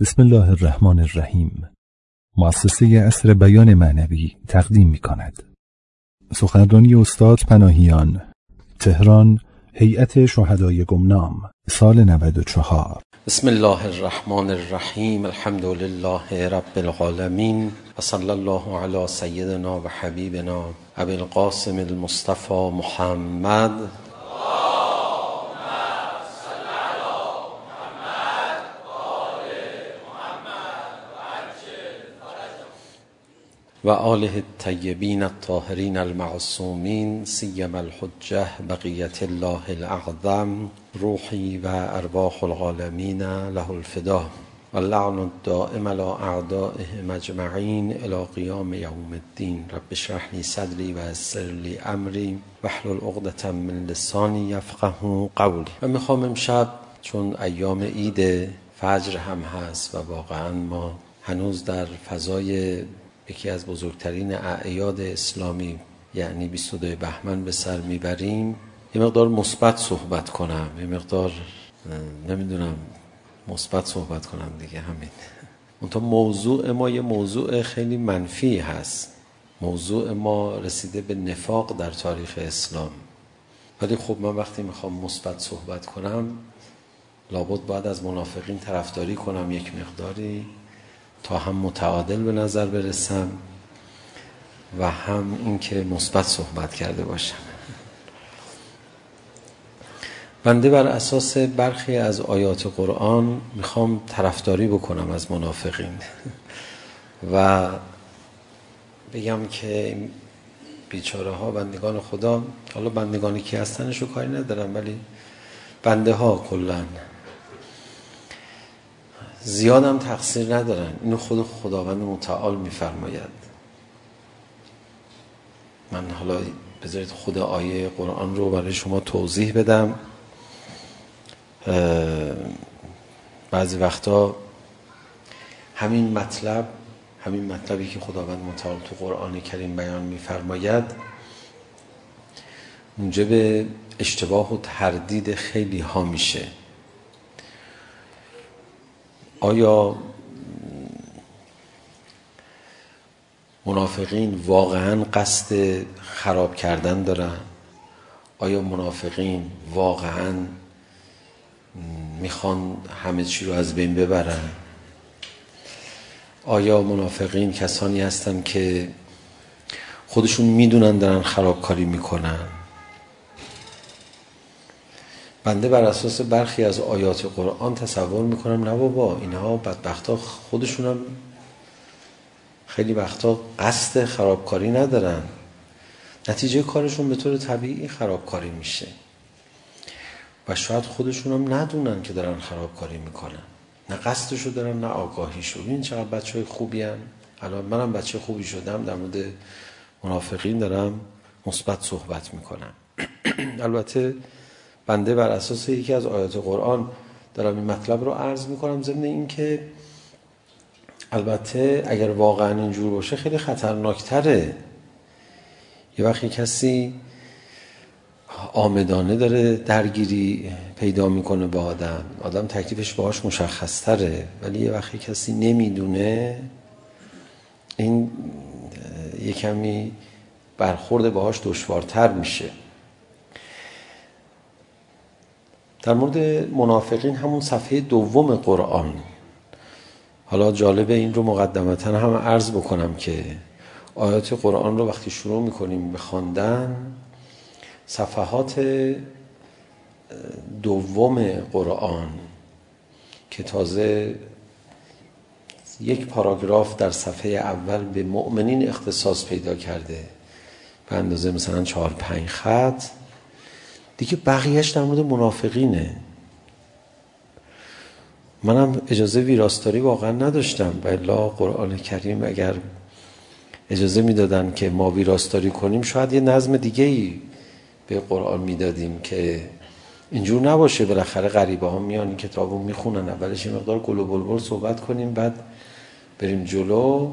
بسم الله الرحمن الرحیم مؤسسه اثر بیان معنوی تقدیم می کند سخنرانی استاد پناهیان تهران هیئت شهدای گمنام سال 94 بسم الله الرحمن الرحیم الحمد لله رب العالمین و صلی الله علی سیدنا و حبیبنا ابی القاسم المصطفى محمد وآله الطيبين الطاهرين المعصومين سيما الحجة بقية الله الأعظم روحي وأرواح العالمين له الفداء واللعن الدائم على أعدائه مجمعين إلى قيام يوم الدين رب اشرح لي صدري ويسر لي أمري واحلل عقدة من لساني يفقه قولي و میخوام امشب چون ایام عید فجر هم هست و واقعا ما هنوز در فضای یکی از بزرگترین اعیاد اسلامی یعنی 22 بهمن به سر میبریم. یه مقدار مثبت صحبت کنم. یه مقدار نمیدونم مثبت صحبت کنم دیگه همین. اون موضوع ما یه موضوع خیلی منفی هست. موضوع ما رسیده به نفاق در تاریخ اسلام. ولی خب من وقتی میخوام مثبت صحبت کنم لابد باید از منافقین طرفداری کنم یک مقداری. تا هم متعادل به نظر برسم و هم اینکه مثبت صحبت کرده باشم. بنده بر اساس برخی از آیات قرآن میخوام طرفداری بکنم از منافقین. و بگم که بیچاره ها بندگان خدا حالا بندگانی کی هستنشو کاری ندارم ولی بنده ها کلن زیاد هم تقصیر ندارن. اینو خود خداوند متعال میفرماید. من حالا بذارید خود آیه قرآن رو برای شما توضیح بدم. بعضی وقتا همین مطلب همین مطلبی که خداوند متعال تو قرآن کریم بیان میفرماید موجب اشتباه و تردید خیلی ها میشه. آیا منافقین واقعا قصد خراب کردن دارن آیا منافقین واقعا میخوان همه چی رو از بین ببرن آیا منافقین کسانی هستن که خودشون میدونن دارن خرابکاری میکنن بنده بر اساس برخی از آیات قرآن تصور میکنم نه بابا اینها بدبختا خودشون هم خیلی وقتا قصد خرابکاری ندارن. نتیجه کارشون به طور طبیعی خرابکاری میشه. و شاید خودشون هم ندونن که دارن خرابکاری میکنن. نه قصدشو دارن نه آگاهیشو. این چقدر بچه های خوبی هم الان منم بچه خوبی شدم در مورد منافقین دارم مثبت صحبت میکنم. البته بنده بر اساس یکی از آیات قرآن دارم این مطلب رو عرض میکنم ضمن این که البته اگر واقعا اینجور باشه خیلی خطرناکتره. یه وقتی کسی آمدانه داره درگیری پیدا میکنه با آدم آدم تکلیفش باهاش مشخص تره ولی یه وقتی کسی نمیدونه این یه کمی برخورد باهاش دشوارتر میشه. در مورد منافقین همون صفحه دوم قرآن حالا جالبه این رو مقدمتا هم عرض بکنم که آیات قرآن رو وقتی شروع میکنیم به خواندن صفحات دوم قرآن که تازه یک پاراگراف در صفحه اول به مؤمنین اختصاص پیدا کرده به اندازه مثلا 4 5 خط دیگه بقیهش در مورد منافقینه. منم اجازه ویراستاری واقعا نداشتم. و الا قرآن کریم اگر اجازه میدادن که ما ویراستاری کنیم شاید یه نظم دیگه ای به قرآن میدادیم که اینجور نباشه. بالاخره غریبه ها میان این کتاب رو میخونن. اولش یه مقدار گل و بلبل صحبت کنیم بعد بریم جلو.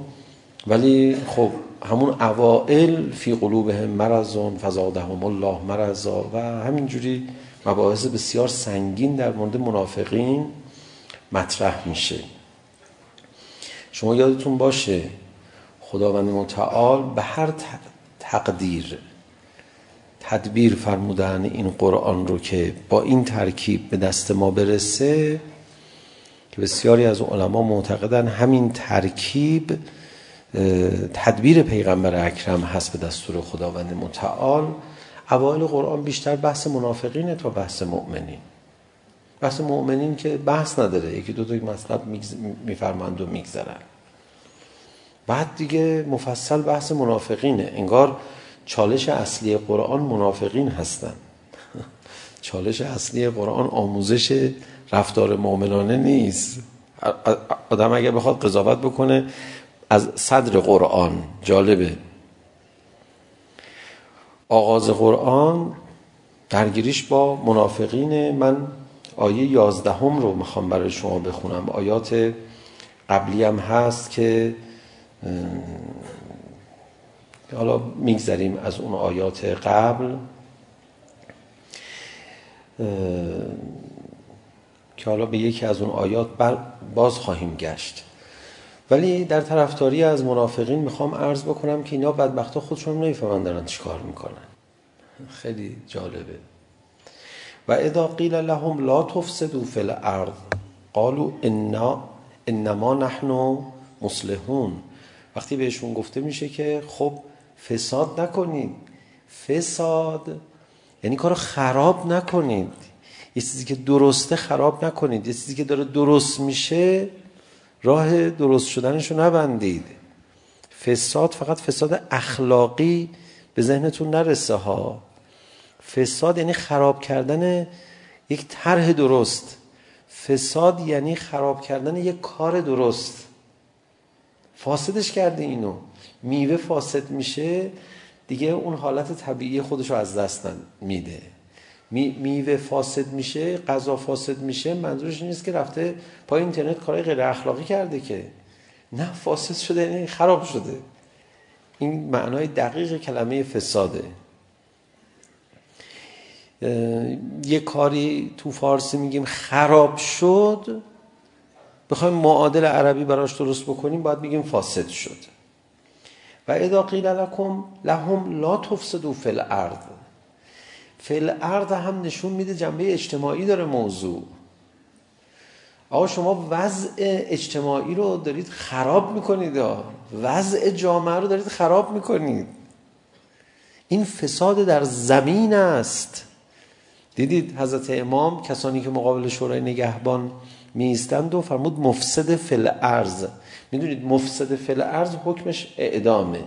ولی خب همون اوائل فی قلوبهم مرضون فزادهم الله مرضا و همینجوری مباحث بسیار سنگین در مورد منافقین مطرح میشه. شما یادتون باشه خداوند متعال به هر تقدیر تدبیر فرمودن این قرآن رو که با این ترکیب به دست ما برسه که بسیاری از علما معتقدن همین ترکیب تدبیر پیغمبر اکرم هست به دستور خداوند متعال اوایل قرآن بیشتر بحث منافقینه تا بحث مؤمنین. بحث مؤمنین که بحث نداره یکی دو تا مطلب میفرمند و میگذرن بعد دیگه مفصل بحث منافقینه. انگار چالش اصلی قرآن منافقین هستن. چالش اصلی قرآن آموزش رفتار مؤمنانه نیست. آدم اگه بخواد قضاوت بکنه از صدر قرآن جالبه. آغاز قرآن درگیریش با منافقین من آیه یازدهم رو میخوام برای شما بخونم. آیات قبلی هم هست که حالا میگذریم از اون آیات قبل. که حالا به یکی از اون آیات بر باز خواهیم گشت. ولی در طرفداری از منافقین میخوام عرض بکنم که اینا بدبختا خودشون نمیفهمن دارن چیکار میکنن. خیلی جالبه. و اذا قیل لهم لا تفسدوا فی الارض قالوا انا انما نحن مصلحون. وقتی بهشون گفته میشه که خب فساد نکنید. فساد یعنی کارو خراب نکنید. یه چیزی که درسته خراب نکنید. یه چیزی که داره درست میشه راه درست شدنشو نبندید. فساد فقط فساد اخلاقی به ذهنتون نرسه ها. فساد یعنی خراب کردن یک طرح درست. فساد یعنی خراب کردن یک کار درست. فاسدش کرده اینو. میوه فاسد میشه دیگه اون حالت طبیعی خودش رو از دست میده. میوه فاسد میشه غذا فاسد میشه منظورش نیست که رفته پای اینترنت کارهای غیر اخلاقی کرده که نه فاسد شده یعنی خراب شده این معنای دقیق کلمه فساده یه کاری تو فارسی میگیم خراب شد بخوایم معادل عربی براش درست بکنیم باید بگیم فاسد شد و اذا قیل لکم لهم لا تفسدوا فی الارض فعل ارض هم نشون میده جنبه اجتماعی داره موضوع. آقا شما وضع اجتماعی رو دارید خراب میکنید. وضع جامعه رو دارید خراب میکنید. این فساد در زمین است. دیدید حضرت امام کسانی که مقابل شورای نگهبان می ایستند و فرمود مفسد فل ارض میدونید مفسد فل ارض حکمش اعدامه.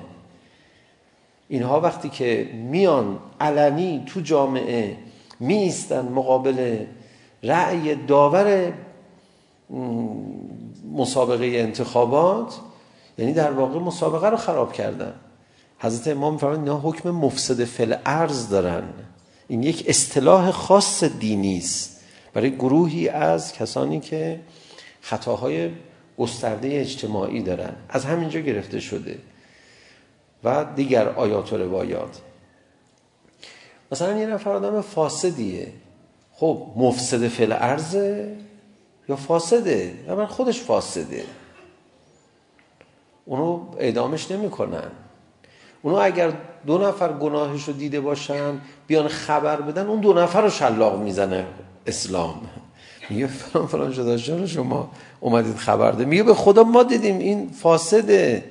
اینها وقتی که میان علنی تو جامعه میستن مقابل رأی داور مسابقه انتخابات یعنی در واقع مسابقه رو خراب کردن. حضرت امام فرمود اینا حکم مفسد فل ارض دارن. این یک اصطلاح خاص دینی است. برای گروهی از کسانی که خطاهای گسترده اجتماعی دارن. از همینجا گرفته شده. و دیگر آیات و روایات مثلا یه نفر آدم فاسدیه خب مفسد فعل ارزه یا فاسده اول خودش فاسده اونو اعدامش نمی کنن اونو اگر دو نفر گناهش رو دیده باشن بیان خبر بدن اون دو نفر رو شلاق میزنه اسلام میگه فلان فلان شده شما اومدید خبر ده میگه به خدا ما دیدیم این فاسده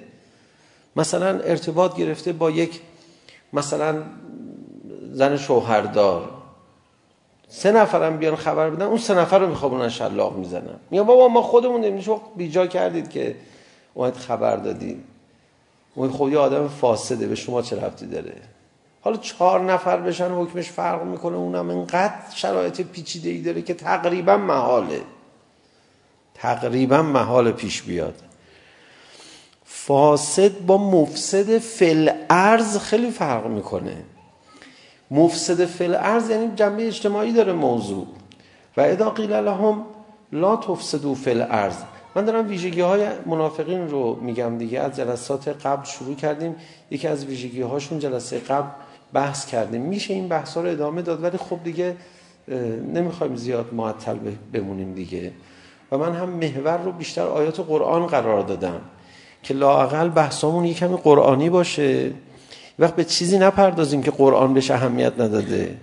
مثلا ارتباط گرفته با یک مثلا زن شوهردار سه نفرم بیان خبر بدن اون سه نفر رو میخوابونن شلاق میزنن یا بابا ما خودمون امروز وقت بیجا کردید که اومد خبر دادید اون خب یه آدم فاسده به شما چه ربطی داره حالا چهار نفر بشن حکمش فرق میکنه اونم اینقدر شرایط پیچیده ای داره که تقریبا محاله تقریبا محال پیش بیاد فاسد با مفسد فل ارز خیلی فرق میکنه. مفسد فل ارز یعنی جنبه اجتماعی داره موضوع. و ادا قیل لهم لا تفسدوا فل ارز من دارم ویژگی های منافقین رو میگم دیگه. از جلسات قبل شروع کردیم. یکی از ویژگی هاشون جلسه قبل بحث کردیم. میشه این بحث ها رو ادامه داد ولی خب دیگه نمیخوایم زیاد معطل بمونیم دیگه. و من هم محور رو بیشتر آیات قرآن قرار دادم. که لااقل بحثمون یه کمی قرآنی باشه. وقت به چیزی نپردازیم که قرآن بهش اهمیت نداده.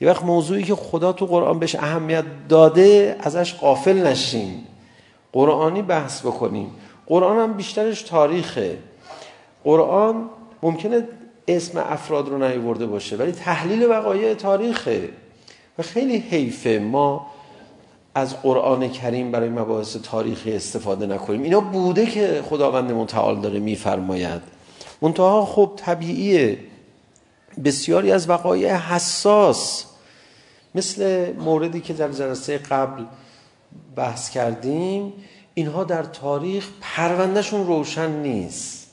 یه وقت موضوعی که خدا تو قرآن بهش اهمیت داده ازش غافل نشیم. قرآنی بحث بکنیم. قرآن هم بیشترش تاریخه. قرآن ممکنه اسم افراد رو نیورده باشه ولی تحلیل وقایع تاریخه. و خیلی حیفه. ما از قرآن کریم برای مباحث تاریخی استفاده نکنیم. اینا بوده که خداوند متعال داره میفرماید. منتها خب طبیعیه. بسیاری از وقایع حساس. مثل موردی که در جلسه قبل بحث کردیم اینها در تاریخ پروندهشون روشن نیست.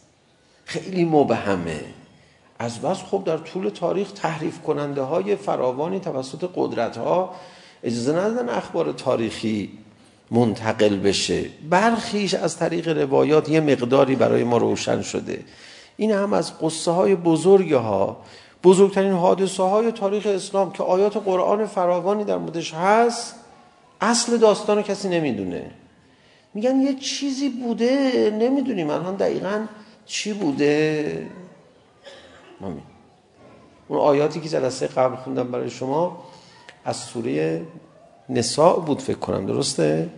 خیلی مبهمه. از بس خب در طول تاریخ تحریف کننده های فراوانی توسط قدرت ها اجازه ندادن اخبار تاریخی منتقل بشه برخیش از طریق روایات یه مقداری برای ما روشن شده این هم از قصه های بزرگ ها بزرگترین حادثه های تاریخ اسلام که آیات قرآن فراوانی در موردش هست اصل داستان رو کسی نمیدونه میگن یه چیزی بوده نمیدونیم الان دقیقا چی بوده مامی اون آیاتی که جلسه قبل خوندم برای شما از سوره نساء بود فکر کنم درسته؟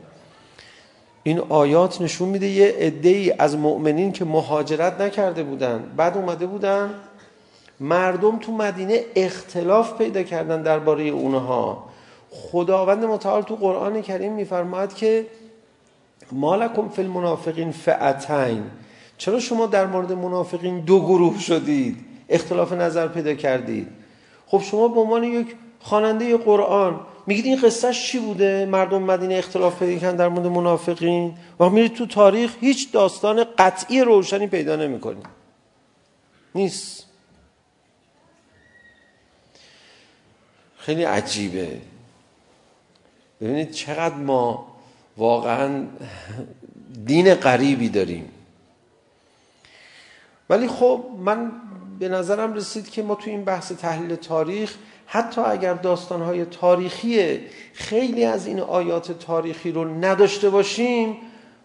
این آیات نشون میده یه عده‌ای از مؤمنین که مهاجرت نکرده بودن. بعد اومده بودن. مردم تو مدینه اختلاف پیدا کردن درباره اونها. خداوند متعال تو قرآن کریم میفرماید که مالکم فی المنافقین فئتین. چرا شما در مورد منافقین دو گروه شدید؟ اختلاف نظر پیدا کردید. خب شما به عنوان یک خواننده قرآن. میگید این قصه چی بوده؟ مردم مدینه اختلاف پیدا کردن در مورد منافقین. و میرید تو تاریخ هیچ داستان قطعی روشنی پیدا نمیکنید نیست. خیلی عجیبه. ببینید چقدر ما واقعا دین غریبی داریم. ولی خب من به نظرم رسید که ما تو این بحث تحلیل تاریخ حتی اگر داستانهای تاریخی خیلی از این آیات تاریخی رو نداشته باشیم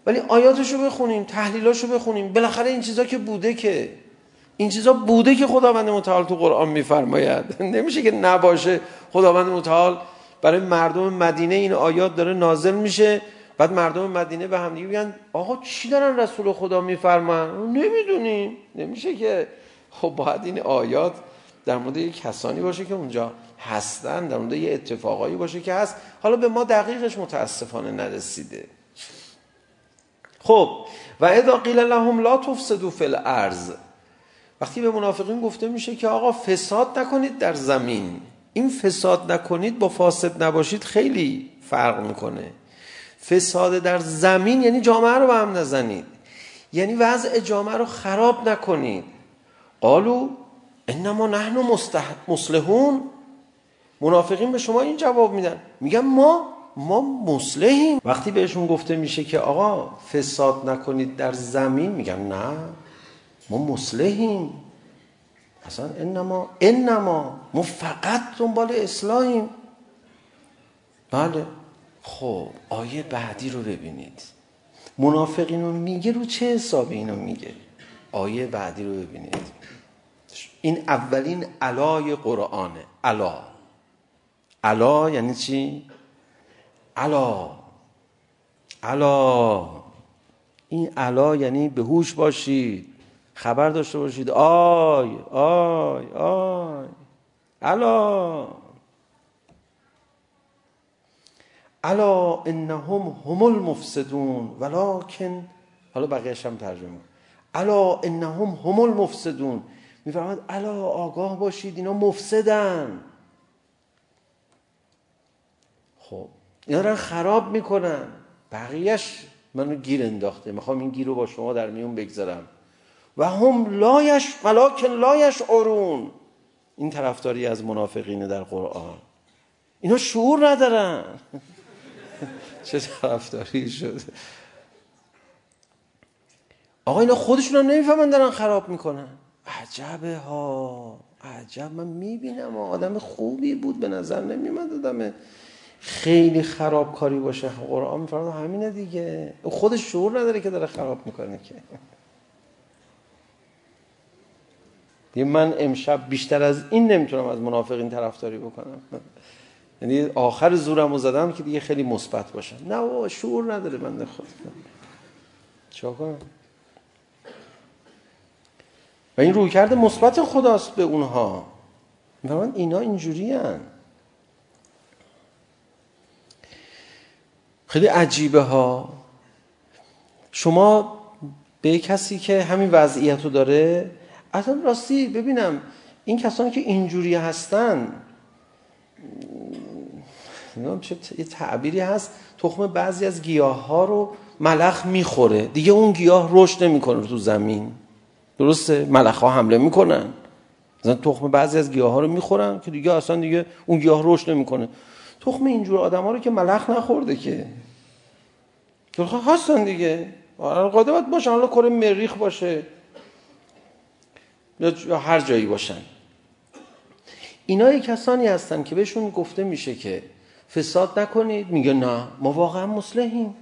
ولی آیاتشو بخونیم تحلیلاشو بخونیم بالاخره این چیزا که بوده که این چیزا بوده که خداوند متعال تو قرآن میفرماید نمیشه که نباشه خداوند متعال برای مردم مدینه این آیات داره نازل میشه بعد مردم مدینه به هم دیگه میگن آقا چی دارن رسول خدا میفرمان نمیدونیم نمیشه که خب باید این آیات در مورد یک کسانی باشه که اونجا هستن در مورد یه اتفاقایی باشه که هست حالا به ما دقیقش متاسفانه نرسیده خب و اذا قیل لهم لا تفسدوا فی الارض وقتی به منافقین گفته میشه که آقا فساد نکنید در زمین این فساد نکنید با فاسد نباشید خیلی فرق میکنه فساد در زمین یعنی جامعه رو به هم نزنید یعنی وضع جامعه رو خراب نکنید قالو انما نحن مصلحون منافقین به شما این جواب میدن میگن ما ما مصلحیم وقتی بهشون گفته میشه که آقا فساد نکنید در زمین میگن نه ما مصلحیم اصلا انما انما ما فقط دنبال اصلاحیم بله خب آیه بعدی رو ببینید منافقین رو میگه رو چه حساب اینو میگه آیه بعدی رو ببینید این اولین علای قرآنه علا علا یعنی چی؟ علا علا این علا یعنی به هوش باشید خبر داشته باشید آی آی آی علا علا انهم هم المفسدون ولكن حالا بقیه‌ش هم ترجمه علا انهم هم المفسدون میفرماد الا آگاه باشید اینا مفسدن. خب اینا دارن خراب میکنن. بقیهش منو گیر انداخته میخوام این گیر رو با شما در میون بگذارم. و هم لایش ملاک لایش ارون این طرفداری از منافقینه در قرآن. اینا شعور ندارن. چه طرفداری شد آقا اینا خودشون هم نمیفهمن دارن خراب میکنن. عجبه ها. عجب. من میبینم آدم خوبی بود به نظر نمیمد آدم. خیلی خرابکاری باشه. قرآن میفرما همینه دیگه. خودش شعور نداره که داره خراب میکنه که. دیگه من امشب بیشتر از این نمیتونم از منافقین طرفداری بکنم. یعنی آخر زورم رو زدم که دیگه خیلی مثبت باشم. نه شعور نداره بنده خود چه کنم؟ و این رویکرد مثبت خداست به اونها. میفرمایند اینا اینجوری هن. خیلی عجیبه ها. شما به کسی که همین وضعیت رو داره اصلا راستی ببینم این کسانی که اینجوری هستن نمیدونم چه یه تعبیری هست تخم بعضی از گیاه ها رو ملخ میخوره. دیگه اون گیاه رشد نمیکنه تو زمین. درسته؟ ملخ ها حمله میکنن. مثلا تخم بعضی از گیاه ها رو میخورن که دیگه اصلا دیگه اون گیاه رشد نمیکنه. تخم اینجور آدم ها رو که ملخ نخورده که. تخم هستن دیگه. قادمت باشن. حالا کره مریخ باشه. یا هر جایی باشن. اینا کسانی هستن که بهشون گفته میشه که فساد نکنید. میگه نه ما واقعا مصلحیم.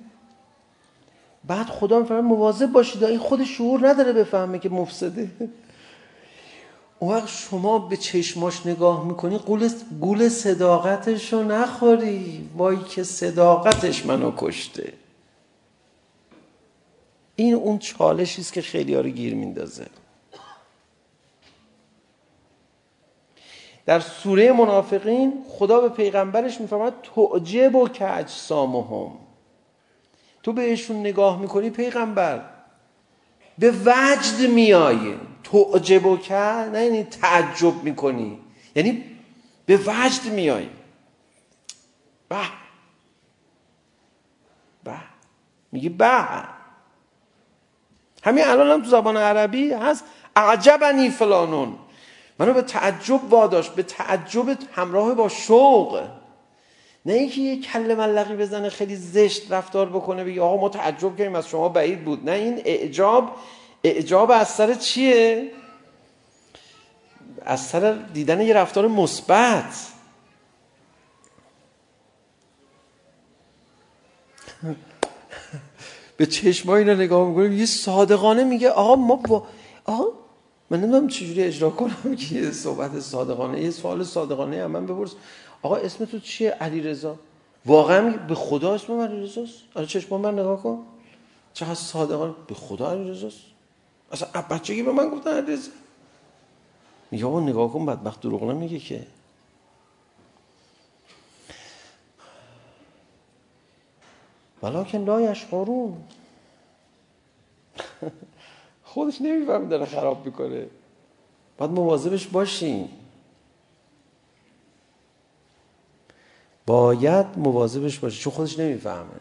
بعد خدا میفرمه مواظب باشید. این خود شعور نداره بفهمه که مفسده. اون وقت شما به چشماش نگاه میکنی گول, گول صداقتش رو نخوری. وای که صداقتش منو کشته. این اون چالشی است که خیلی ها رو گیر میندازه. در سوره منافقین خدا به پیغمبرش میفرماد تعجب و کج سامهم. تو بهشون نگاه میکنی پیغمبر. به وجد میایی تعجب و کرد نه یعنی تعجب میکنی. یعنی به وجد میایی به. به. میگی به. همین الان هم تو زبان عربی هست. اعجبنی فلانون. منو به تعجب واداش به تعجب همراه با شوق. نه اینکه یه کل ملقی بزنه خیلی زشت رفتار بکنه بگه آقا ما تعجب کردیم از شما بعید بود. نه این اعجاب اعجاب از سر چیه؟ از سر دیدن یه رفتار مثبت. به چشمای اینا نگاه میکنیم یه صادقانه میگه آقا ما با آقا من نمیدونم چجوری اجرا کنم که یه صحبت صادقانه یه سوال صادقانه هم. من بپرس آقا اسم تو چیه؟ علیرضا. واقعا به خدا اسم من علیرضاست آره چشم من نگاه کن. چقدر صادقانه. به خدا علی رضا است. اصلا بچگی به من گفتن علی رضا میگه آقا نگاه کن بدبخت دروغ نمیگه که. ولیکن لا یشعرون. خودش نمیفهمه داره خراب میکنه. باید مواظبش باشین. باید مواظبش باشه چون خودش نمیفهمه.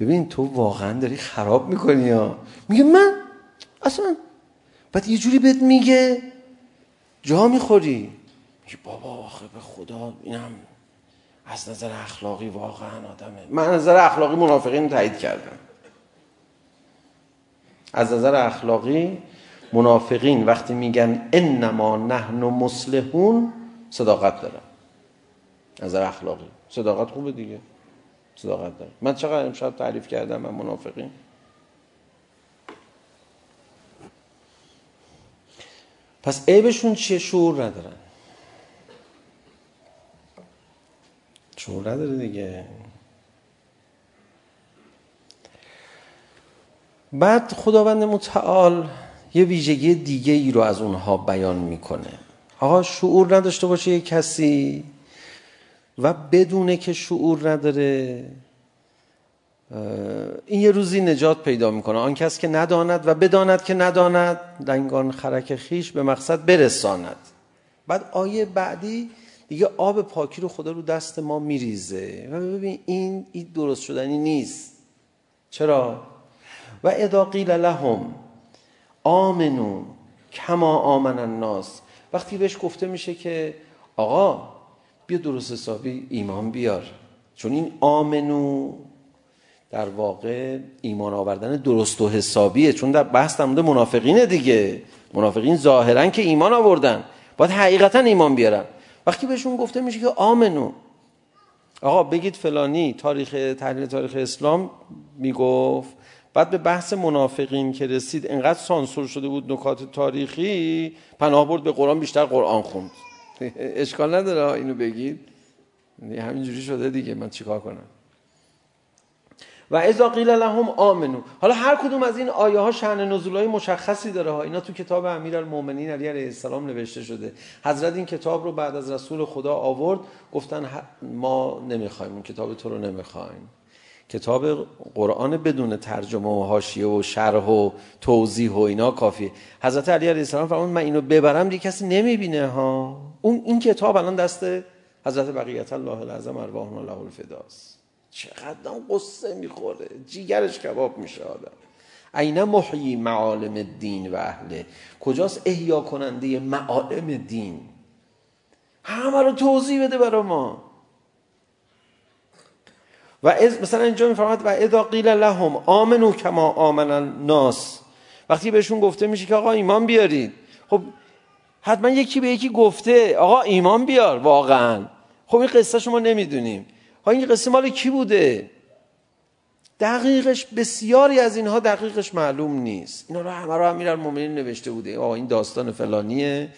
ببین تو واقعا داری خراب میکنی یا؟ میگه من؟ اصلا؟ بعد یه جوری بهت میگه جا میخوری؟ میگه بابا آخه به خدا اینم از نظر اخلاقی واقعا آدمه. من از نظر اخلاقی منافقین تایید کردم. از نظر اخلاقی منافقین وقتی میگن انما نحن مسلمون صداقت داره. از اخلاقی. صداقت خوبه دیگه. صداقت داره. من چقدر امشب تعریف کردم من منافقین؟ پس عیبشون چیه؟ شعور ندارن. شعور نداره دیگه. بعد خداوند متعال یه ویژگی دیگه ای رو از اونها بیان میکنه. آقا شعور نداشته باشه یک کسی و بدونه که شعور نداره این یه روزی نجات پیدا میکنه آن کس که نداند و بداند که نداند دنگان خرک خیش به مقصد برساند بعد آیه بعدی دیگه آب پاکی رو خدا رو دست ما میریزه و ببین این این درست شدنی نیست چرا و اذا قیل لهم آمنو کما آمن الناس وقتی بهش گفته میشه که آقا بیا درست حسابی ایمان بیار. چون این آمنو در واقع ایمان آوردن درست و حسابیه. چون در بحث در مورد منافقینه دیگه. منافقین ظاهرا که ایمان آوردن. باید حقیقتا ایمان بیارن. وقتی بهشون گفته میشه که آمنو. آقا بگید فلانی تاریخ تحلیل تاریخ اسلام میگفت بعد به بحث منافقین که رسید انقدر سانسور شده بود نکات تاریخی پناه برد به قرآن بیشتر قرآن خوند. اشکال نداره اینو بگید. همینجوری شده دیگه من چیکار کنم؟ و اذا قیل لهم آمنو. حالا هر کدوم از این آیه ها شأن نزولای مشخصی داره ها. اینا تو کتاب امیرالمومنین علی علیه السلام نوشته شده. حضرت این کتاب رو بعد از رسول خدا آورد گفتن ما نمیخوایم اون کتاب تو رو نمیخوایم. کتاب قرآن بدون ترجمه و حاشیه و شرح و توضیح و اینا کافیه. حضرت علی علیه السلام فرمود من اینو ببرم دیگه کسی نمیبینه ها. اون این کتاب الان دست حضرت بقیت الله العظم ارواحنا له الفداست چقدر قصه میخوره. جیگرش کباب میشه آدم. عین محیی معالم دین و اهله. کجاست احیا کننده معالم دین؟ همه رو توضیح بده برای ما. و از مثلا اینجا میفرماد و اذا قیل لهم آمنو کما آمن الناس وقتی بهشون گفته میشه که آقا ایمان بیارید خب حتما یکی به یکی گفته آقا ایمان بیار واقعا خب این قصه شما نمیدونیم ها این قصه مال کی بوده دقیقش بسیاری از اینها دقیقش معلوم نیست اینا رو همه رو هم میرن مؤمنین نوشته بوده آقا این داستان فلانیه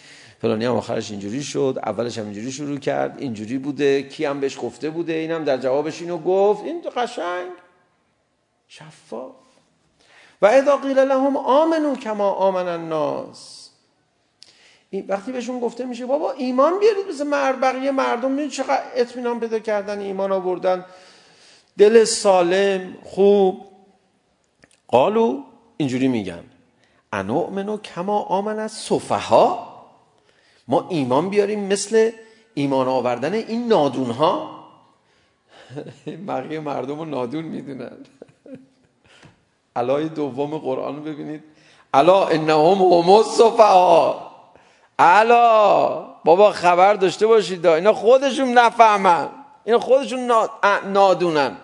فلانی هم آخرش اینجوری شد اولش هم اینجوری شروع کرد اینجوری بوده کی هم بهش گفته بوده اینم در جوابش اینو گفت این تو قشنگ. شفاف. و اذا قیل لهم آمنو کما آمن الناس. این وقتی بهشون گفته میشه بابا ایمان بیارید مثل مرد بقیه مردم میدونید چقدر اطمینان پیدا کردن ایمان آوردن. دل سالم خوب. قالو اینجوری میگن. انؤمنو کما آمن از صفحه ما ایمان بیاریم مثل ایمان آوردن این نادون ها بقیه مردم رو نادون میدونن. علای دوم قرآن رو ببینید. علا انهم هم الصفها علا بابا خبر داشته باشید اینا خودشون نفهمن. اینا خودشون نادونن.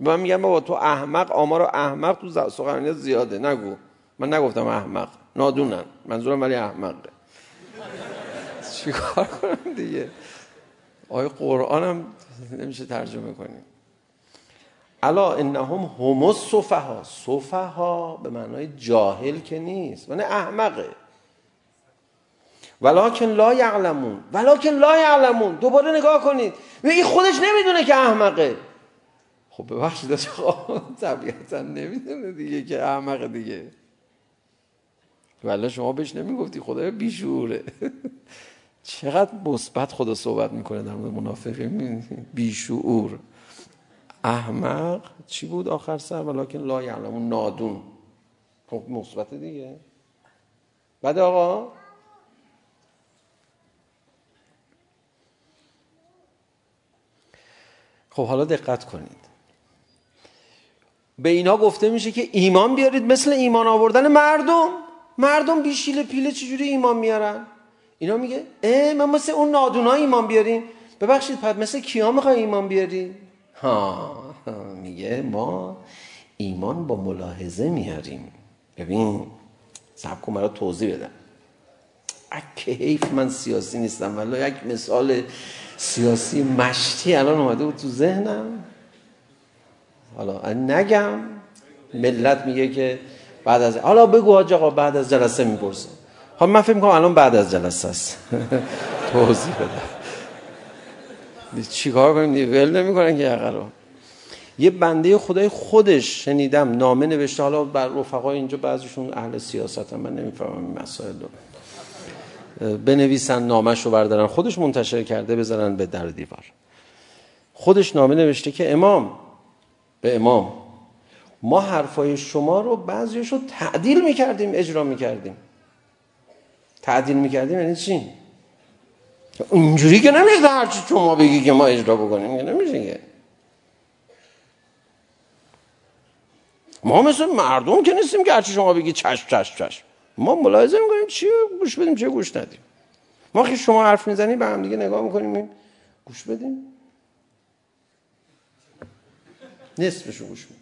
من میگم بابا تو احمق آمار احمق تو سخنرانی زیاده. نگو. من نگفتم احمق. نادونن. منظورم ولی احمقه. براش بیکار کنم دیگه آیه قرآن هم نمیشه ترجمه کنیم الا انهم هم الصفها صفها به معنای جاهل که نیست معنی احمقه ولکن لا یعلمون ولکن لا یعلمون دوباره نگاه کنید این خودش نمیدونه که احمقه خب ببخشید طبیعتا نمیدونه دیگه که احمقه دیگه ولی شما بهش نمیگفتی خدای بیشوره چقدر مثبت خدا صحبت میکنه در مورد منافقین بی شعور احمق چی بود آخر سر؟ ولکن لا یعلم نادون. خب مثبت دیگه. بعد آقا؟ خب حالا دقت کنید. به اینا گفته میشه که ایمان بیارید مثل ایمان آوردن مردم. مردم بیشیل پیله چجوری ایمان میارن؟ اینا میگه اه من مثل اون نادونا ایمان بیاریم. ببخشید پد مثل کیا میخوای ایمان بیاری ها میگه ما ایمان با ملاحظه میاریم. ببین سب کن مرا توضیح بدم اکه حیف من سیاسی نیستم ولی یک مثال سیاسی مشتی الان اومده بود تو ذهنم. حالا نگم. ملت میگه که بعد از حالا بگو حاج آقا بعد از جلسه میپرسه. خب من فکر میکنم الان بعد از جلسه است توضیح بده چیکار کنیم ول نمیکنن که یقه رو یه بنده خدای خودش شنیدم نامه نوشته حالا بر رفقا اینجا بعضیشون اهل سیاست هم من نمیفهمم این مسائل رو بنویسن نامش رو بردارن خودش منتشر کرده بذارن به در دیوار خودش نامه نوشته که امام به امام ما حرفای شما رو بعضیش رو تعدیل میکردیم اجرا میکردیم تعدیل میکردیم یعنی چی اینجوری که نمیشه هرچی شما بگی که ما اجرا بکنیم که نمیشه که ما مثل مردم که نیستیم که هرچی شما بگی چشم چشم چشم ما ملاحظه میکنیم چی گوش بدیم چی گوش ندیم ما که شما حرف میزنیم به هم دیگه نگاه میکنیم گوش بدیم نصفشو گوش بدیم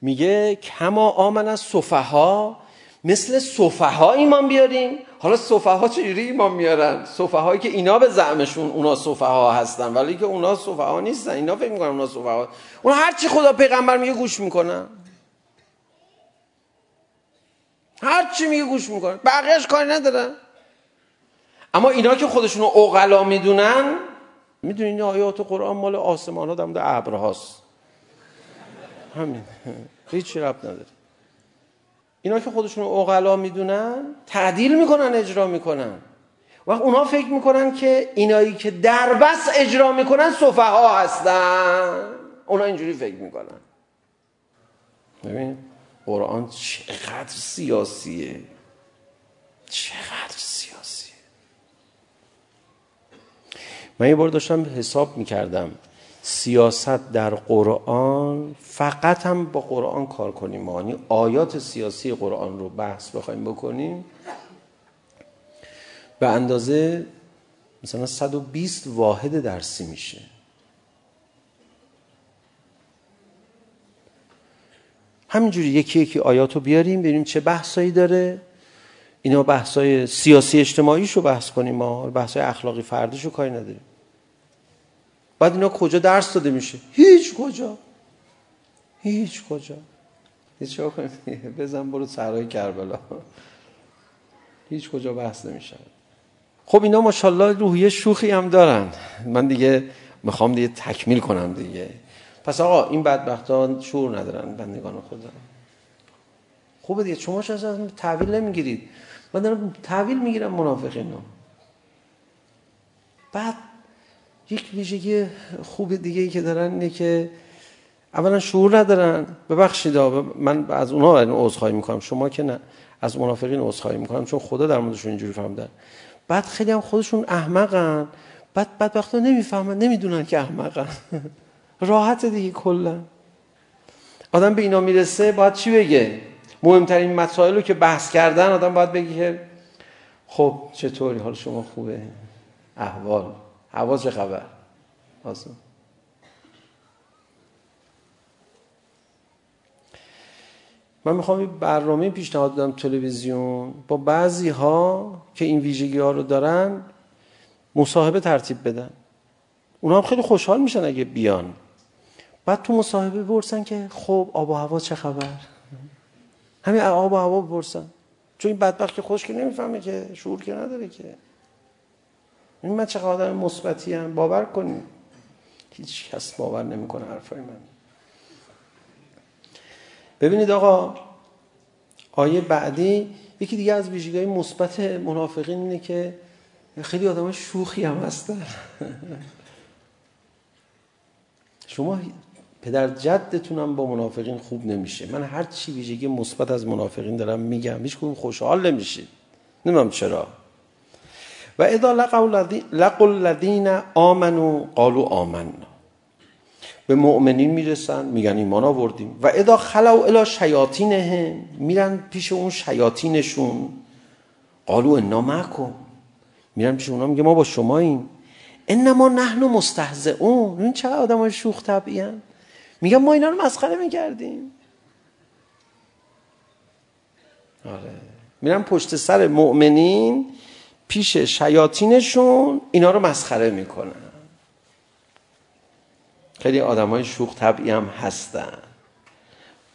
میگه کما آمن از صفحا مثل صفحا ایمان بیاریم. حالا صفحا چجوری ایمان میارن؟ صفحایی که اینا به زعمشون اونا صفحا هستن ولی که اونا صفحا نیستن. اینا فکر میکنن اونا صفحا. اونا هر چی خدا پیغمبر میگه گوش میکنن. هر چی میگه گوش میکنن. بقیهش کاری ندارن. اما اینا که خودشون رو اوغلا میدونن میدونین آیات قرآن مال آسمان ها در مورد ابرهاست. همین هیچ رب نداره اینا که خودشون اوغلا میدونن تعدیل میکنن اجرا میکنن وقت اونا فکر میکنن که اینایی که در بس اجرا میکنن سفها هستن اونا اینجوری فکر میکنن ببین قرآن چقدر سیاسیه چقدر سیاسیه من یه بار داشتم حساب میکردم سیاست در قرآن فقط هم با قرآن کار کنیم. یعنی آیات سیاسی قرآن رو بحث بخوایم بکنیم. به اندازه مثلا 120 واحد درسی میشه. همینجوری یکی یکی آیاتو بیاریم ببینیم چه بحثایی داره. اینا بحثای سیاسی اجتماعیشو بحث کنیم ما بحثای اخلاقی فردیشو کاری نداریم. بعد اینا کجا درس داده میشه؟ هیچ کجا. هیچ کجا. هیچ کنیم بزن برو سرای کربلا. هیچ کجا بحث نمیشه. خب اینا ماشاءالله روحیه شوخی هم دارن. من دیگه میخوام دیگه تکمیل کنم دیگه. پس آقا این بدبختان شعور ندارن بندگان خدا خوبه دیگه شما چرا از تحویل نمیگیرید. من دارم تحویل میگیرم منافقینا بعد یک ویژگی خوب دیگه ای که دارن اینه که اولا شعور ندارن. ببخشید من از اونها عذرخواهی میکنم. شما که نه از منافقین عذرخواهی میکنم چون خدا در موردشون اینجوری فهمیدن بعد خیلی هم خودشون احمقن. بعد بعد وقتا نمیفهمن نمیدونن که احمقن. راحت دیگه کلا. آدم به اینا میرسه باید چی بگه؟ مهمترین مسائل رو که بحث کردن آدم باید بگه خب چطوری؟ حال شما خوبه؟ احوال. حواس خبر آسان من میخوام این برنامه پیشنهاد دادم تلویزیون با بعضی ها که این ویژگی ها رو دارن مصاحبه ترتیب بدن اونا هم خیلی خوشحال میشن اگه بیان بعد تو مصاحبه بپرسن که خب آب و هوا چه خبر همین آب و هوا بپرسن چون این بدبخت که خوش که نمیفهمه که شعور که نداره که این من چقدر آدم مثبتی ام باور کنید هیچ کس باور نمیکنه حرفای من ببینید آقا آیه بعدی یکی دیگه از ویژگی‌های مثبت منافقین اینه که خیلی آدم شوخی هم هستن شما پدر جدتون هم با منافقین خوب نمیشه من هر چی ویژگی مثبت از منافقین دارم میگم هیچ کدوم خوشحال نمیشید نمیدونم چرا وإذا لقوا لقوا الذين امنوا قالوا آمنا به مؤمنین میرسن میگن ایمان آوردیم و اذا خلو الى شیاطینهم میرن پیش اون شیاطینشون قالوا انا معكم میرن پیش اونا میگه ما با شما شماییم انما نحن مستهزئون این چه آدمای شوخ طبعی میگن ما اینا رو مسخره میکردیم آره میرن پشت سر مؤمنین پیش شیاطینشون اینا رو مسخره میکنن. خیلی آدمای شوخ طبعی هم هستن.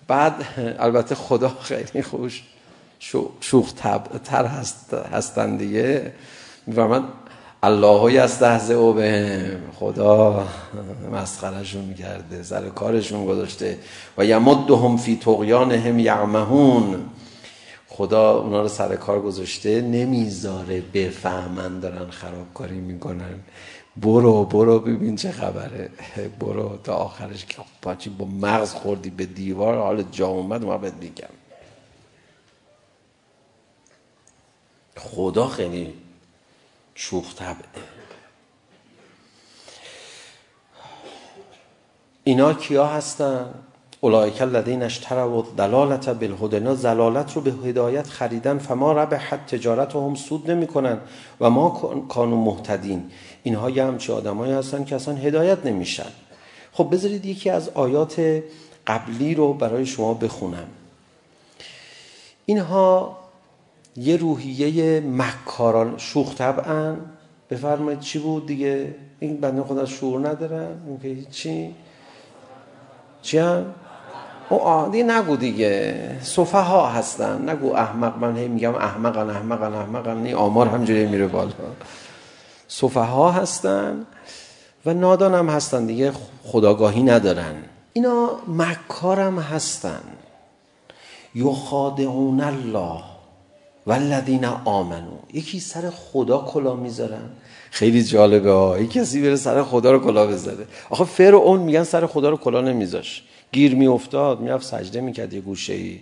بعد البته خدا خیلی خوش شوخ طبع تر هست هستن دیگه. میفهمن اللهی از دهزه او به خدا مسخرشون کرده سر کارشون گذاشته. و یمدهم فی طغیانهم یعمهون. خدا اونا رو سر کار گذاشته نمیذاره بفهمن دارن خرابکاری میکنن. برو برو ببین چه خبره. برو تا آخرش که پاچی با مغز خوردی به دیوار حال جا اومد ما بهت میگم. خدا خیلی شوخ طبعه. اینا کیا هستن؟ اولئک الذین اشتروا الضلاله بالهدى زلالت رو به هدایت خریدن فما ربحت تجارتهم سود نمیکنن و ما کانوا مهتدین. اینها یه چه آدمایی هستن که اصلا هدایت نمیشن. خب بذارید یکی از آیات قبلی رو برای شما بخونم. اینها یه روحیه مکاران شوخ طبعا. بفرمایید چی بود دیگه؟ این بنده خدا شعور ندارن؟ اون که چی چی هم؟ و عادی نگو دیگه صفه ها هستن نگو احمق من هی میگم احمقن احمقن احمقن نی آمار همجوری میره بالا صفه ها هستن و نادان هم هستن دیگه خداگاهی ندارن اینا مکارم هستن یخادعون الله والذین آمنو یکی سر خدا کلا میذارن خیلی جالبه ها یکی کسی بره سر خدا رو کلا بذاره آخه فرعون میگن سر خدا رو کلا نمیذاش گیر می میافتاد میرفت سجده میکرد یه گوشه ای.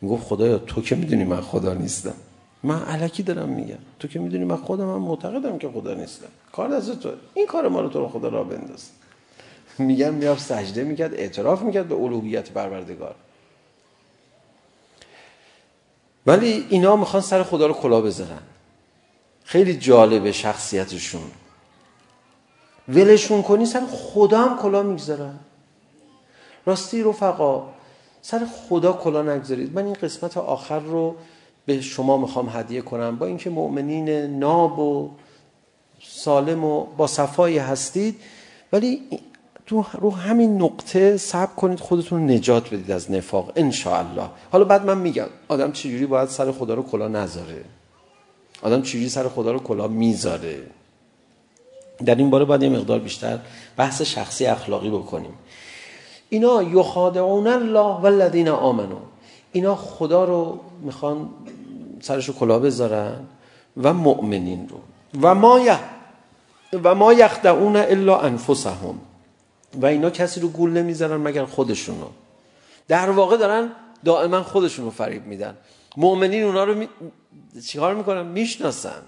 میگفت خدایا تو که میدونی من خدا نیستم؟ من علکی دارم میگم. تو که میدونی من خودم؟ هم معتقدم که خدا نیستم. کار دست تو. این کار ما رو تو رو خدا را بنداز. میگم میرفت سجده میکرد اعتراف میکرد به الوهیت پروردگار. ولی اینا میخوان سر خدا رو کلا بذارن. خیلی جالبه شخصیتشون. ولشون کنی سر خدا هم کلا میگذارن. راستی رفقا سر خدا کلا نگذارید. من این قسمت آخر رو به شما میخوام هدیه کنم. با اینکه مؤمنین ناب و سالم و با صفایی هستید ولی تو رو همین نقطه صبر کنید خودتون نجات بدید از نفاق ان الله حالا بعد من میگم آدم چجوری باید سر خدا رو کلا نذاره؟ آدم چجوری سر خدا رو کلا میذاره؟ در این باره باید یه مقدار بیشتر بحث شخصی اخلاقی بکنیم. اینا یخادعون الله والذین آمنوا. اینا خدا رو میخوان سرش رو کلاه بذارن و مؤمنین رو. و ما ی و ما یخدعون الا انفسهم. و اینا کسی رو گول نمیزنن مگر خودشون رو. در واقع دارن دائما خودشون رو فریب میدن. مؤمنین اونا رو می... چیکار میکنن؟ میشناسن.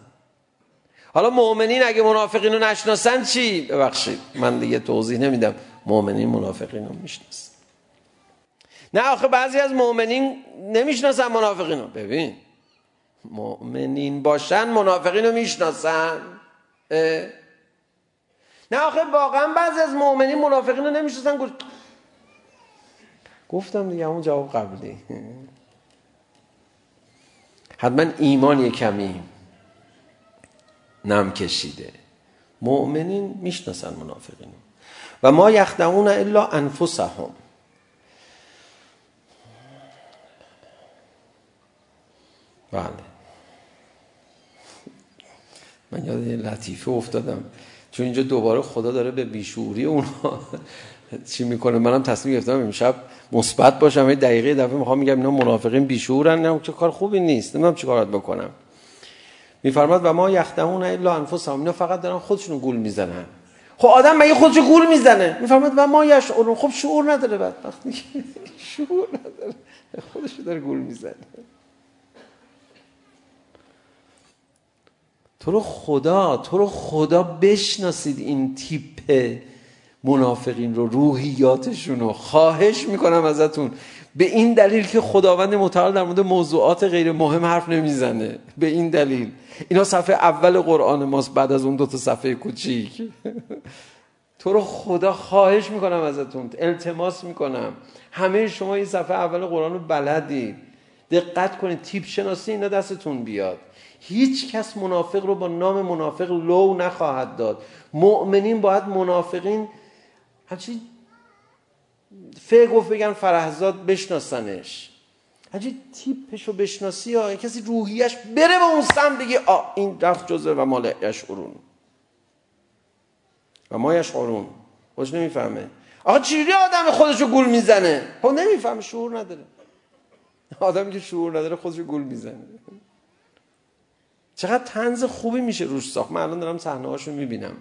حالا مؤمنین اگه منافقین رو نشناسن چی؟ ببخشید من دیگه توضیح نمیدم. مؤمنین منافقین رو میشناسن نه آخه بعضی از مؤمنین نمیشناسن منافقین رو ببین مؤمنین باشن منافقین رو میشناسن نه آخه واقعا بعضی از مؤمنین منافقین رو نمیشناسن گفت گفتم دیگه اون جواب قبلی حتما ایمان یه کمی نم کشیده مؤمنین میشناسن منافقین رو و ما یخدعون الا انفسهم بله من یاد لطیفه افتادم چون اینجا دوباره خدا داره به بیشوری اونها چی میکنه منم تصمیم گرفتم امشب مثبت باشم یه دقیقه دفعه میخوام میگم اینا منافقین بیشورن نه چه کار خوبی نیست نمیدونم چیکار باید بکنم میفرماد و ما یخدعون الا انفسهم اینا فقط دارن خودشونو گول میزنن خب آدم مگه خودش گول میزنه؟ میفرماد و ما یش اون خب شعور نداره بدبخت شعور نداره. خودش داره گول میزنه. تو رو خدا تو رو خدا بشناسید این تیپ منافقین رو روحیاتشون رو. خواهش میکنم ازتون. به این دلیل که خداوند متعال در مورد موضوعات غیر مهم حرف نمیزنه. به این دلیل. اینا صفحه اول قرآن ماست بعد از اون دو تا صفحه کوچیک. تو رو خدا خواهش میکنم ازتون. التماس میکنم. همه شما این صفحه اول قرآن رو بلدید دقت کنید. تیپ شناسی اینا دستتون بیاد. هیچ کس منافق رو با نام منافق لو نخواهد داد. مؤمنین باید منافقین همچین فقه گفت بگن فرهزاد بشناسنش هرچی تیپشو بشناسی یا کسی روحیش بره به اون سم بگی آ این رفت جزه و مال یشعرون و ما یشعرون خوش نمیفهمه آقا چیلی آدم خودشو گول میزنه خب نمیفهمه شعور نداره آدمی که شعور نداره خودشو گول میزنه چقدر تنز خوبی میشه روش ساخت من الان دارم صحنه هاشو میبینم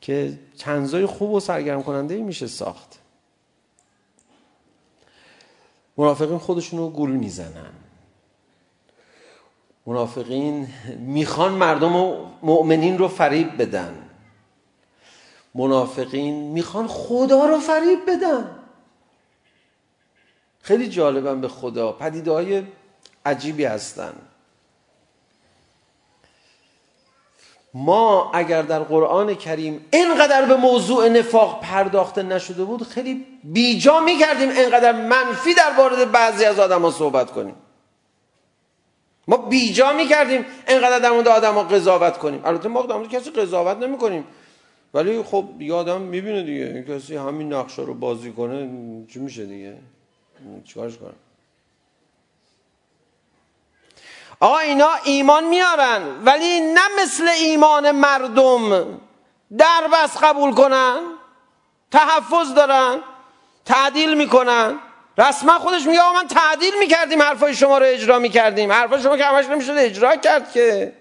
که تنزای خوب و سرگرم کننده میشه ساخت منافقین خودشون رو گول میزنن. منافقین میخوان مردم و مؤمنین رو فریب بدن. منافقین میخوان خدا رو فریب بدن. خیلی جالبن به خدا پدیده های عجیبی هستند ما اگر در قرآن کریم اینقدر به موضوع نفاق پرداخته نشده بود خیلی بیجا میکردیم اینقدر منفی در بارد بعضی از آدم ها صحبت کنیم. ما بیجا میکردیم اینقدر در مورد آدم ها قضاوت کنیم. البته ما در مورد کسی قضاوت نمی کنیم ولی خب یادم میبینه دیگه این کسی همین نقشه رو بازی کنه چی میشه دیگه؟ چیکارش کنه آقا اینا ایمان میارن ولی نه مثل ایمان مردم در بس قبول کنن تحفظ دارن تعدیل میکنن رسما خودش میگه آقا من تعدیل میکردیم حرفای شما رو اجرا میکردیم حرفای شما که همش نمیشد اجرا کرد که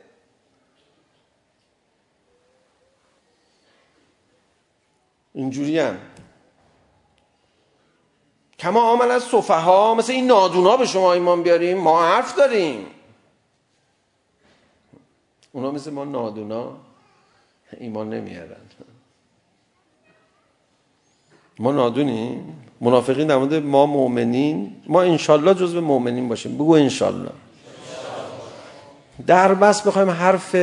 اینجوری هم کما عمل از صفحه ها مثل این نادونا به شما ایمان بیاریم ما حرف داریم اونا مثل ما نادونا ایمان نمیارن ما نادونیم منافقین در مورد ما مؤمنین ما انشالله جزو مؤمنین باشیم بگو انشالله در بس بخوایم حرف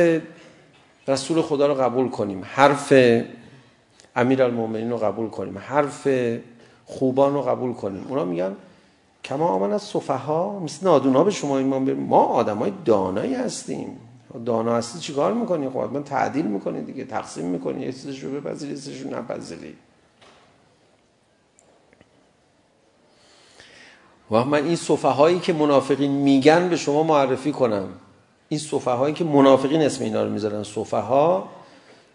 رسول خدا رو قبول کنیم حرف امیرالمومنین رو قبول کنیم حرف خوبان رو قبول کنیم اونا میگن کما آمن از صفحه ها مثل نادونا به شما ایمان بریم ما آدم های دانایی هستیم دانا هستی چیکار میکنی خب من تعدیل میکنی دیگه تقسیم میکنی یه چیزش رو بپذیری یه چیزش رو نپذیری و من این صفه هایی که منافقین میگن به شما معرفی کنم این صفه هایی که منافقین اسم اینا رو میذارن صفه ها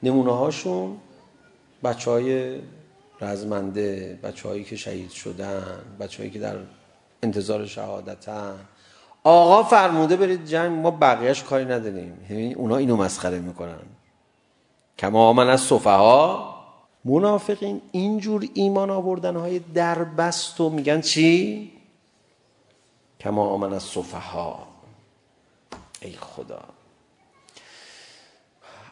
نمونه هاشون بچه های رزمنده بچه هایی که شهید شدن بچه هایی که در انتظار شهادتن آقا فرموده برید جنگ ما بقیهش کاری نداریم. یعنی اونا اینو مسخره میکنن. کما آمن از صفها منافقین اینجور ایمان آوردن های دربست و میگن چی؟ کما آمن از صفها ای خدا.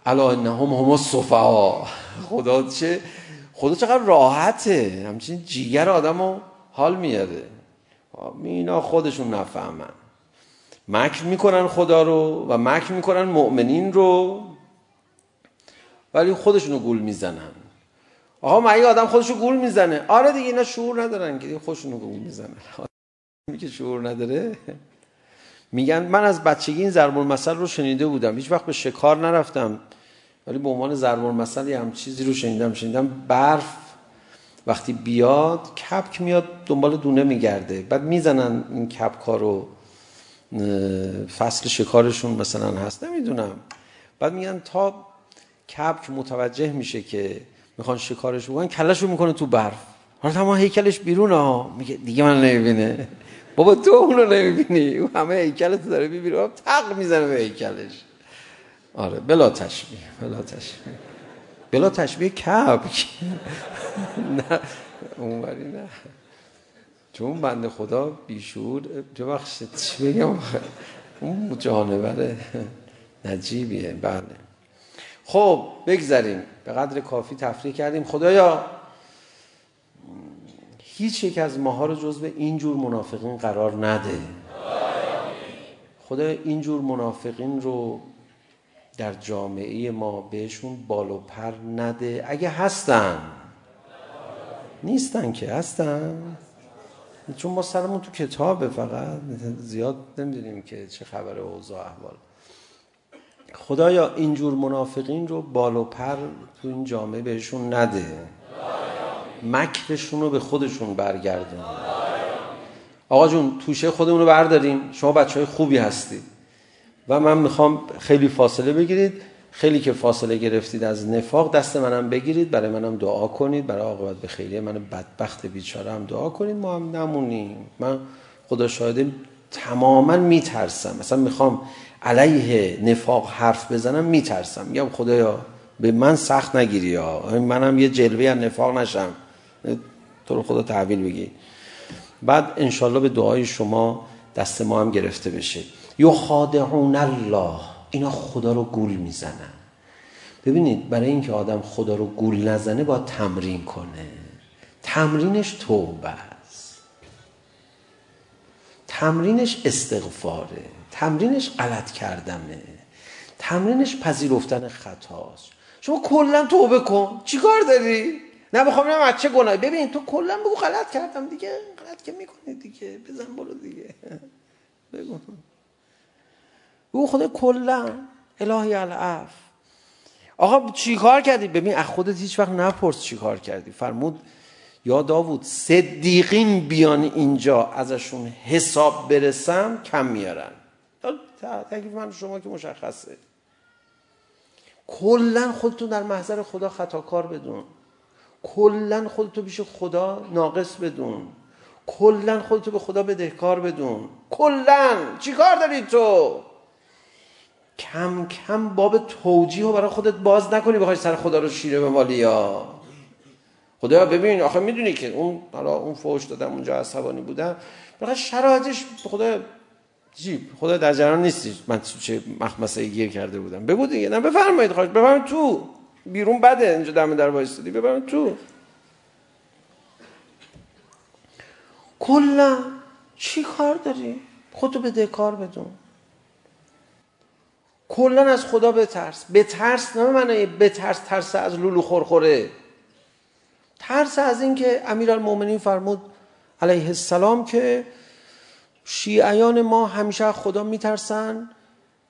الا انهم هم الصفها خدا چه؟ خدا چقدر راحته. همچنین جیگر آدمو حال میاده اینا خودشون نفهمن. مکر میکنن خدا رو و مکر میکنن مؤمنین رو ولی خودشون رو گول میزنن آها مگه آدم خودشو گول میزنه آره دیگه اینا شعور ندارن که خودشون رو گول میزنن میگه شعور نداره میگن من از بچگی این ضرب المثل رو شنیده بودم هیچ وقت به شکار نرفتم ولی به عنوان ضرب المثل هم چیزی رو شنیدم شنیدم برف وقتی بیاد کپک میاد دنبال دونه میگرده بعد میزنن این کپکا رو فصل شکارشون مثلا هست نمیدونم بعد میگن تا کبک متوجه میشه که میخوان شکارش بکنن کلش رو میکنه تو برف حالا تمام هیکلش بیرون ها میگه دیگه من نمیبینه بابا تو اونو نمیبینی او همه هیکلت داره میبینه بابا تق میزنه به هیکلش آره بلا تشبیه بلا تشبیه بلا تشبیه کبک نه اونوری نه چون بند خدا بیشور ببخش چی بگم اون جانور نجیبیه بله خب بگذاریم به قدر کافی تفریح کردیم خدایا هیچ یک از ماها رو جزو اینجور منافقین قرار نده خدایا اینجور منافقین رو در جامعه ما بهشون بال و پر نده اگه هستن نیستن که هستن چون ما سرمون تو کتابه فقط زیاد نمیدونیم که چه خبر اوضاع احوال. خدایا اینجور منافقین رو بال و پر تو این جامعه بهشون نده. مکرشون رو به خودشون برگردون. آقا جون توشه خودمون رو برداریم. شما بچه های خوبی هستید. و من میخوام خیلی فاصله بگیرید. خیلی که فاصله گرفتید از نفاق دست منم بگیرید برای منم دعا کنید برای عاقبت به خیری من بدبخت بیچاره هم دعا کنید ما هم نمونیم. من خدا شاهده تماما میترسم. مثلا میخوام علیه نفاق حرف بزنم میترسم. میگم خدایا به من سخت نگیری یا منم یه جلوه از نفاق نشم. تو رو خدا تحویل بگی. بعد ان به دعای شما دست ما هم گرفته بشه. یخادعون الله. اینا خدا رو گول میزنن. ببینید برای اینکه آدم خدا رو گول نزنه با تمرین کنه. تمرینش توبه است. تمرینش استغفاره. تمرینش غلط کردنه. تمرینش پذیرفتن خطاست. شما کلا توبه کن. چیکار داری؟ نه بخوام ببینم از چه گناهی. ببین تو کلا بگو غلط کردم دیگه. غلط که میکنی دیگه. بزن برو دیگه. بگو. او خود کلا الهی العف آقا چی کار کردی؟ ببین از خودت هیچ وقت نپرس چی کار کردی. فرمود یا داوود صدیقین بیان اینجا ازشون حساب برسم کم میارن. تکلیف من شما که مشخصه. کلا خودتون در محضر خدا خطاکار بدون. کلا خودتو پیش خدا ناقص بدون. کلا خودتو به خدا بدهکار بدون. کلا! چیکار داری تو؟ کم کم باب توجیه رو برای خودت باز نکنی بخوای سر خدا رو شیره بمالی یا خدا ببین آخه میدونی که اون حالا اون فوش دادم اونجا عصبانی بودم. بخاطر شرایطش خدا جیب خدا در جریان نیستی. من چه مخمسه گیر کرده بودم. بگو دیگه نه بفرمایید خواهش. بفرمایید تو. بیرون بده اینجا دم در وایسادی بفرمایید تو. کلا چی کار داری؟ خودتو بده کار بدون. کلا از خدا بترس. بترس نه معنی بترس ترس از لولو خورخوره ترس از این که امیرالمومنین فرمود علیه السلام که شیعیان ما همیشه خدا میترسن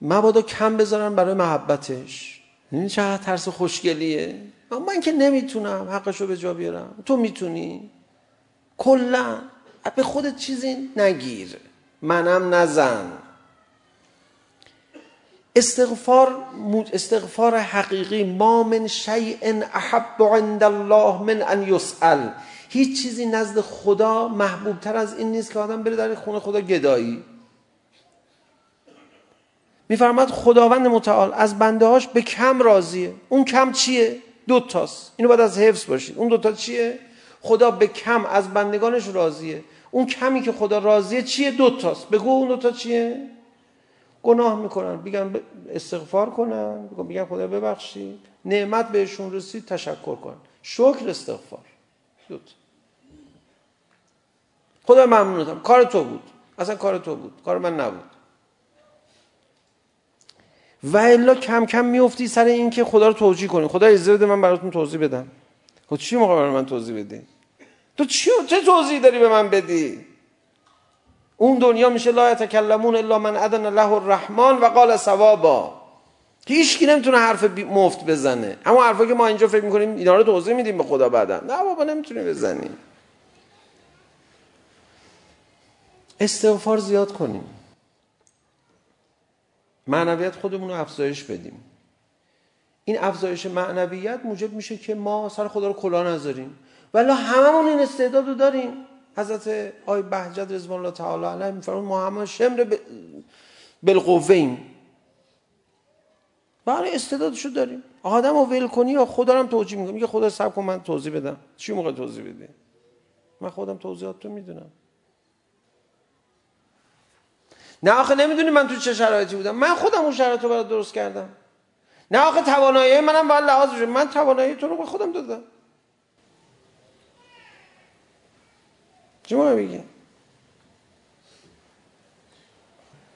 مبادا کم بذارن برای محبتش. این چه ترس خوشگلیه؟ من که نمیتونم حقشو به جا بیارم. تو میتونی. کلا. به خودت چیزی نگیر. منم نزن. استغفار استغفار حقیقی ما من شیء احب عند الله من ان يسال هیچ چیزی نزد خدا محبوب تر از این نیست که آدم بره در خونه خدا گدایی میفرماد خداوند متعال از بنده هاش به کم راضیه اون کم چیه دو تاست اینو باید از حفظ باشید اون دو تا چیه خدا به کم از بندگانش راضیه اون کمی که خدا راضیه چیه دو تاست بگو اون دو تا چیه گناه میکنن بگن استغفار کنن بگن خدا ببخشید نعمت بهشون رسید تشکر کن شکر استغفار دوت خدا ممنونتم کار تو بود اصلا کار تو بود کار من نبود و الا کم کم میافتی سر این که خدا رو توجیه کنی خدا اجازه بده من براتون توضیح بدم خب چی موقع برای من توضیح بدی تو چی چه توضیحی داری به من بدی اون دنیا میشه لا یتکلمون الا من اذن له الرحمن و قال ثوابا هیچ کی نمیتونه حرف مفت بزنه اما حرفا که ما اینجا فکر میکنیم اینا رو توضیح میدیم به خدا بعدا نه بابا نمیتونی بزنی استغفار زیاد کنیم معنویت خودمون رو افزایش بدیم این افزایش معنویت موجب میشه که ما سر خدا رو کلا نذاریم ولی هممون این استعداد رو داریم حضرت آی بهجت رضوان الله تعالی علیه میفرمون ما همون شمر بالقوه ایم بله استعدادشو داریم؟ آدم رو ول کنی یا خدا رو توجیه میکنم میگه خدا سب کن من توضیح بدم. چی موقع توضیح بدی؟ من خودم توضیحات تو میدونم. نه آخه نمیدونی من تو چه شرایطی بودم. من خودم اون شرایط رو برات درست کردم. نه آخه توانایی منم باید لحاظ بشه من توانایی تو رو به خودم دادم. Cuma viki.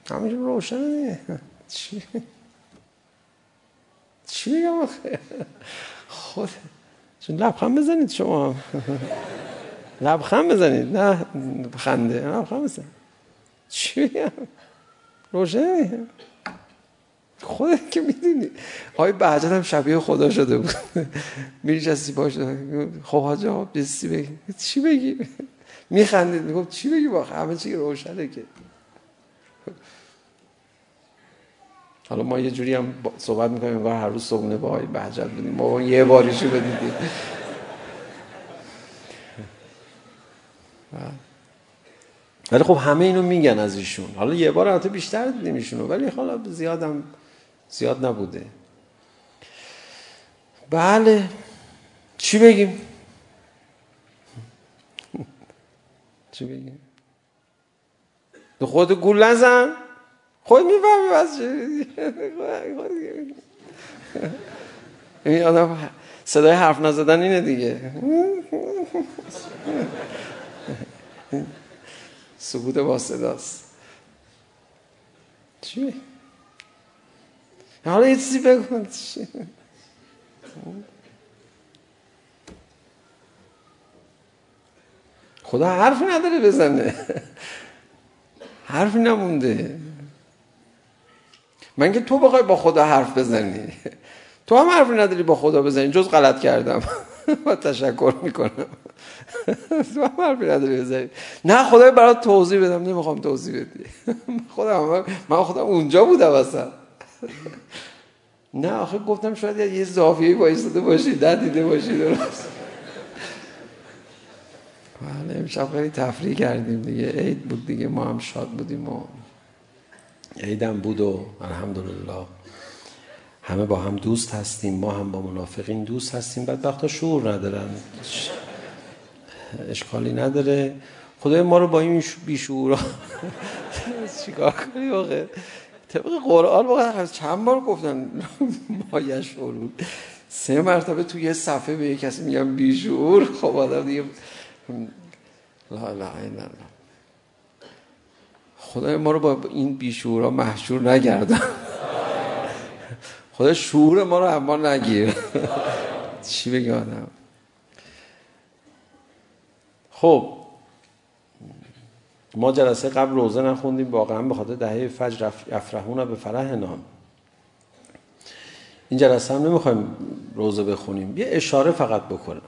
Ama şimdi roşan ne? چی بگم آخه خود چون لبخند بزنید شما لبخند بزنید نه بخنده لبخند بزنید چی بگم روشنه خودت که میدونی آقای بهجت هم شبیه خدا شده بود میری جستی باش خب حاجه ها بگی چی بگی میخندید میگفت چی بگی با همه چی روشنه که حالا ما یه جوری هم صحبت میکنیم انگار هر روز صبحونه با آقای بهجت بودیم ما یه باریشو بدیدیم ولی خب همه اینو میگن از ایشون حالا یه بار حتی بیشتر دیدیم ایشونو ولی حالا زیادم زیاد نبوده بله چی بگیم چی بگیم به خود گول نزن خود میفهمی بس این آدم صدای حرف نزدن اینه دیگه. سکوت با صداست. چی؟ حالا یه چیزی بگو. چی؟ خدا حرف نداره بزنه حرف نمونده من که تو بخوای با خدا حرف بزنی تو هم حرف نداری با خدا بزنی جز غلط کردم و تشکر میکنم تو هم حرف نداری بزنی نه خدای برات توضیح بدم نمیخوام توضیح بدی خدا من خدا اونجا بودم اصلا نه آخه گفتم شاید یه زاویه‌ای وایساده باشی ندیده باشی درست امشب خیلی تفریح کردیم دیگه عید بود دیگه ما هم شاد بودیم و عیدم بود و الحمدلله همه با هم دوست هستیم ما هم با منافقین دوست هستیم بعد وقتا شعور ندارن اشکالی نداره خدای ما رو با این بیشعورا چیکار کنی واقعا طبق قرآن واقعا چند بار گفتن ما یشعرون سه مرتبه توی یه صفحه به یه کسی میگم بیشعور خب آدم دیگه لا لا لا خدای ما رو با این بیشورا محشور نگردن خدا شعور ما رو اما نگیر چی بگه آدم خب ما جلسه قبل روزه نخوندیم واقعا به خاطر دهه فجر افرحون به فرح نام این جلسه هم نمیخوایم روزه بخونیم یه اشاره فقط بکنم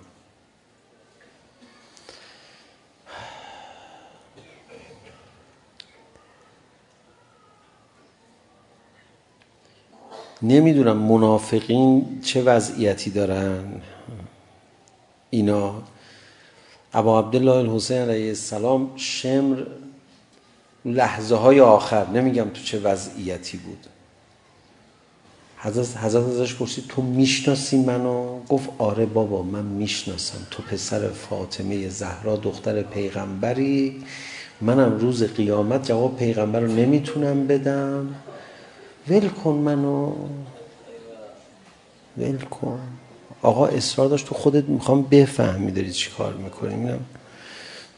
نمیدونم منافقین چه وضعیتی دارن. اینا ابا عبدالله الحسین علیه السلام شمر لحظه های آخر نمیگم تو چه وضعیتی بود. حضرت حضرت ازش پرسید تو میشناسی منو؟ گفت آره بابا من میشناسم. تو پسر فاطمه زهرا دختر پیغمبری. منم روز قیامت جواب پیغمبر رو نمیتونم بدم. ولکن منو ولکن آقا اصرار داشت تو خودت میخوام بفهمی داری چی کار میکنی میگم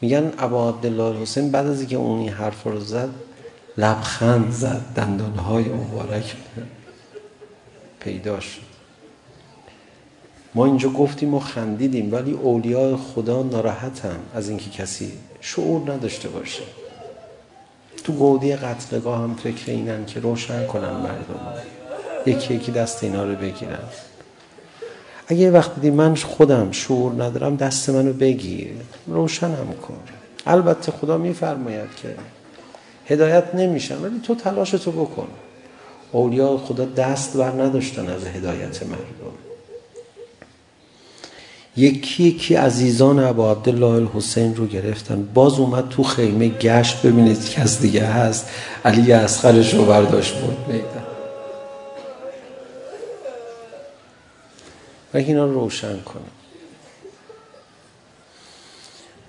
میگن ابا عبدالله حسین بعد از اینکه اون این حرف رو زد لبخند زد دندانهای مبارک پیدا شد ما اینجا گفتیم و خندیدیم ولی اولیاء خدا ناراحتن از اینکه کسی شعور نداشته باشه تو گودی قتلگاه هم فکر اینن که روشن کنن مردم. یکی یکی دست اینا رو بگیرن. اگه یه وقت دیدی من خودم شعور ندارم دست منو بگیر. روشنم کن. البته خدا میفرماید که هدایت نمیشن ولی تو تلاشتو بکن. اولیا خدا دست بر نداشتن از هدایت مردم. یکی یکی عزیزان عبا عبدالله الحسین رو گرفتن. باز اومد تو خیمه گشت ببینید کس دیگه هست. علی اصغرش رو برداشت بود میدن و اینا رو روشن کنه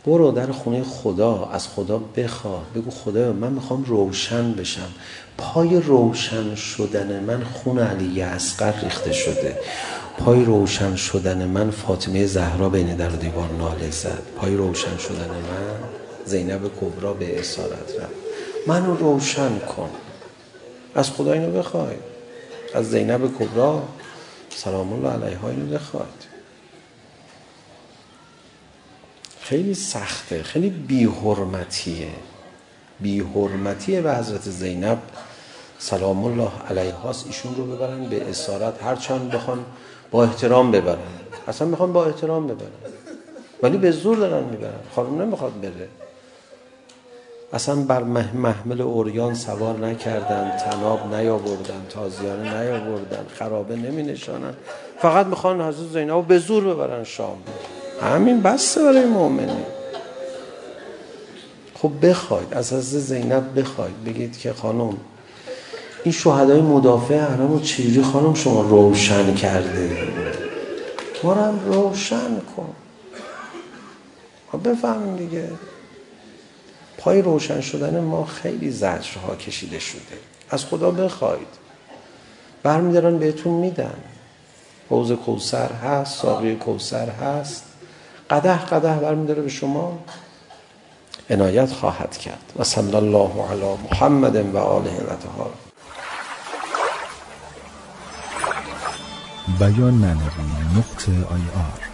برو در خونه خدا. از خدا بخوا. بگو خدا من میخوام روشن بشم. پای روشن شدن من خون علی اصغر ریخته شده. پای روشن شدن من فاطمه زهرا بین در دیوار ناله زد پای روشن شدن من زینب کبرا به اسارت رفت منو روشن کن از خدا اینو بخوای از زینب کبرا سلام الله علیها اینو بخواد خیلی سخته خیلی بی حرمتیه بی حرمتیه به حضرت زینب سلام الله علیها ایشون رو ببرن به اسارت هر چند بخوان با احترام ببرن اصلا میخوان با احترام ببرن ولی به زور دارن میبرن خانم نمیخواد بره. اصلا بر محمل اوریان سوار نکردن تناب نیاوردن تازیانه نیاوردن خرابه نمی نشانن فقط میخوان حضرت زینب به زور ببرن شام. همین بسته برای مؤمنه خب بخواید از حضرت زینب بخواید. بگید که خانم این شهدای مدافع حرم رو چجوری خانم شما روشن کرده؟ ما رو هم روشن کن. بفهمیم دیگه. پای روشن شدن ما خیلی زجرها کشیده شده. از خدا بخواید. برمیدارن بهتون میدن. حوز کوسر هست ساقی کوسر هست. قده قده برمیداره به شما. عنایت خواهد کرد. و صلی الله علی محمد و آله و طهاره بیان معنوی نقطه آی آر